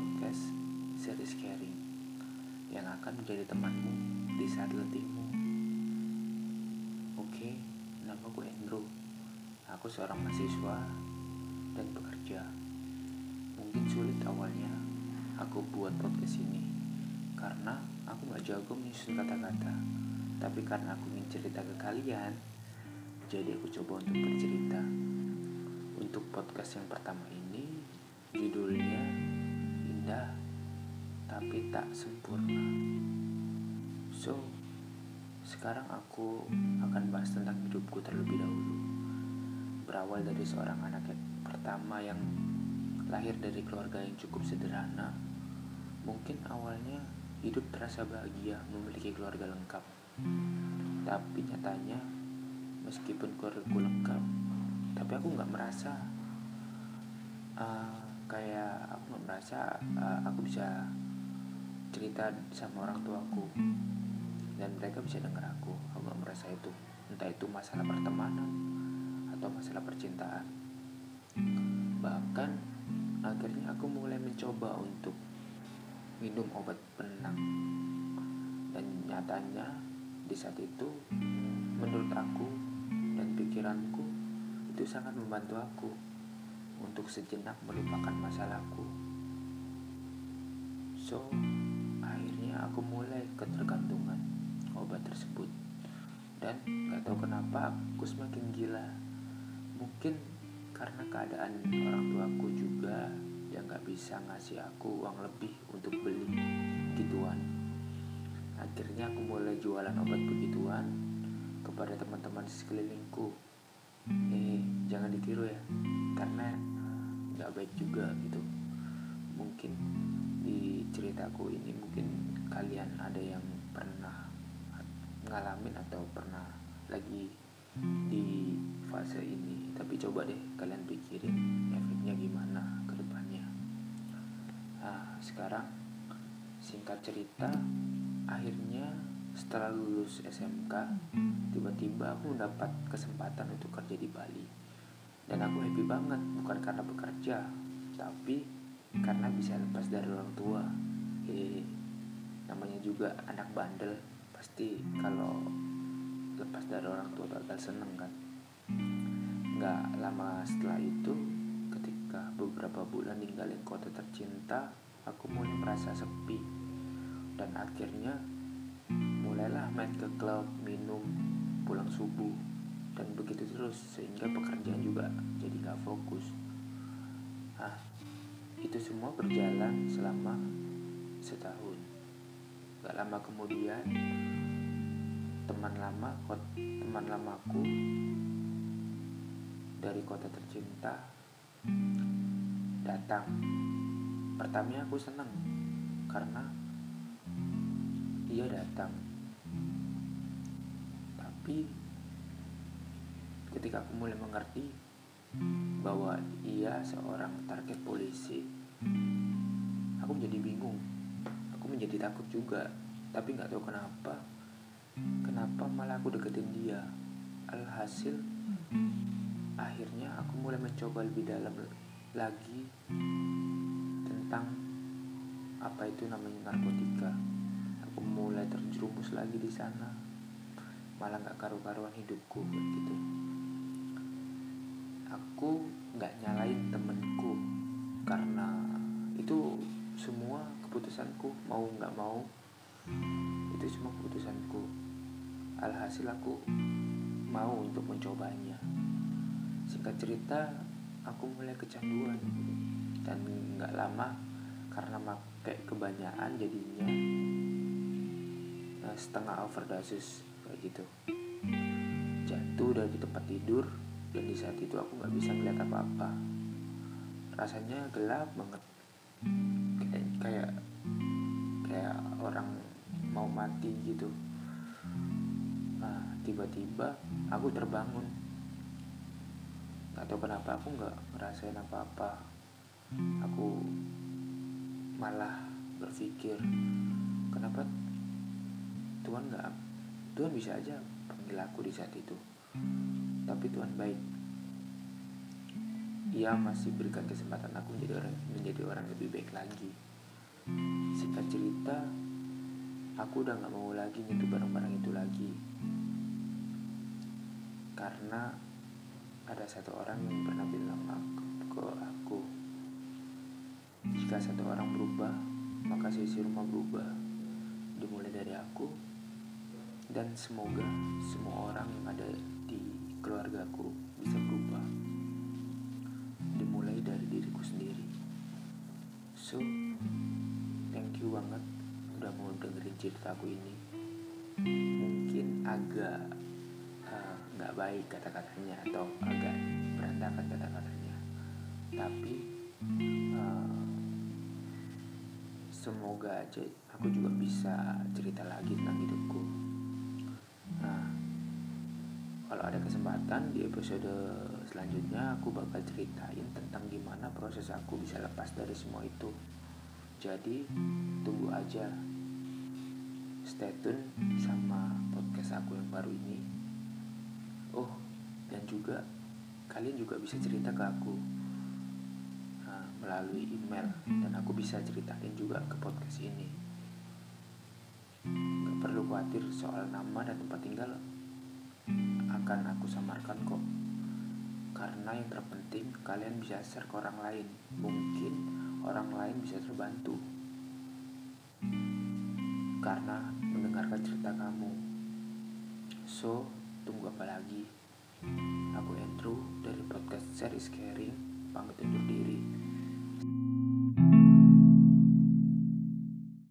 podcast series caring yang akan menjadi temanmu di saat letihmu. Oke, nama gue Andrew. Aku seorang mahasiswa dan pekerja. Mungkin sulit awalnya aku buat podcast ini karena aku gak jago menyusun kata-kata. Tapi karena aku ingin cerita ke kalian, jadi aku coba untuk bercerita. Untuk podcast yang pertama ini, judulnya tak sempurna. So, sekarang aku akan bahas tentang hidupku terlebih dahulu. Berawal dari seorang anak yang pertama yang lahir dari keluarga yang cukup sederhana. Mungkin awalnya hidup terasa bahagia memiliki keluarga lengkap. Tapi nyatanya, meskipun keluargaku lengkap, tapi aku nggak merasa uh, kayak aku nggak merasa uh, aku bisa cerita sama orang tuaku. Dan mereka bisa dengar aku aku gak merasa itu entah itu masalah pertemanan atau masalah percintaan. Bahkan akhirnya aku mulai mencoba untuk minum obat penenang. Dan nyatanya di saat itu menurut aku dan pikiranku itu sangat membantu aku untuk sejenak melupakan masalahku. So aku mulai ketergantungan obat tersebut. Dan gak tahu kenapa aku semakin gila. Mungkin karena keadaan orang tuaku juga yang gak bisa ngasih aku uang lebih untuk beli gituan. Akhirnya aku mulai jualan obat begituan kepada teman-teman sekelilingku. Eh jangan ditiru ya karena gak baik juga gitu. Mungkin ceritaku ini mungkin kalian ada yang pernah ngalamin atau pernah lagi di fase ini. Tapi coba deh kalian pikirin efeknya gimana ke depannya. Nah sekarang singkat cerita akhirnya setelah lulus SMK tiba-tiba aku mendapat kesempatan untuk kerja di Bali. Dan aku happy banget bukan karena bekerja tapi karena bisa lepas dari orang tua hehehe namanya juga anak bandel pasti kalau lepas dari orang tua bakal seneng kan. Nggak lama setelah itu ketika beberapa bulan ninggalin kota tercinta aku mulai merasa sepi. Dan akhirnya mulailah main ke klub minum pulang subuh dan begitu terus sehingga pekerjaan juga jadi gak fokus. Ah itu semua berjalan selama setahun Gak lama kemudian teman lama teman lamaku dari kota tercinta datang. Pertamanya aku senang karena dia datang. Tapi ketika aku mulai mengerti bahwa ia seorang target polisi, aku menjadi bingung takut juga tapi nggak tahu kenapa. Kenapa malah aku deketin dia? Alhasil akhirnya aku mulai mencoba lebih dalam lagi tentang apa itu namanya narkotika. Aku mulai terjerumus lagi di sana. Malah nggak karu-karuan hidupku gitu. Aku nggak nyalain temenku keputusanku mau nggak mau itu semua keputusanku. Alhasil aku mau untuk mencobanya. Singkat cerita aku mulai kecanduan dan nggak lama karena pakai kebanyakan jadinya nah, setengah overdosis kayak gitu. Jatuh dari tempat tidur dan di saat itu aku nggak bisa melihat apa-apa. Rasanya gelap banget. Kayak kayak orang mau mati gitu. Nah tiba-tiba aku terbangun. Atau kenapa aku nggak ngerasain apa-apa. Aku malah berpikir kenapa Tuhan nggak Tuhan bisa aja panggil aku di saat itu? Tapi Tuhan baik. Ia masih berikan kesempatan aku menjadi orang menjadi orang lebih baik lagi singkat cerita aku udah gak mau lagi nyentuh barang-barang itu lagi. Karena ada satu orang yang pernah bilang aku, ke aku jika satu orang berubah maka sisi rumah berubah. Dimulai dari aku dan semoga semua orang yang ada di keluargaku bisa berubah. Dimulai dari diriku sendiri. So banget. Udah mau dengerin ceritaku ini. Mungkin agak eh, nggak uh, baik kata-katanya atau agak berantakan kata-katanya. Tapi uh, semoga aja aku juga bisa cerita lagi tentang hidupku. Nah kalau ada kesempatan di episode selanjutnya aku bakal ceritain tentang gimana proses aku bisa lepas dari semua itu jadi tunggu aja. Stay tune sama podcast aku yang baru ini. Oh dan juga kalian juga bisa cerita ke aku nah, melalui email. Dan aku bisa ceritain juga ke podcast ini. Gak perlu khawatir soal nama dan tempat tinggal akan aku samarkan kok. Karena yang terpenting kalian bisa share ke orang lain. Mungkin orang lain bisa terbantu karena mendengarkan cerita kamu. So, tunggu apa lagi? Aku Andrew dari podcast Series Caring, pamit undur diri.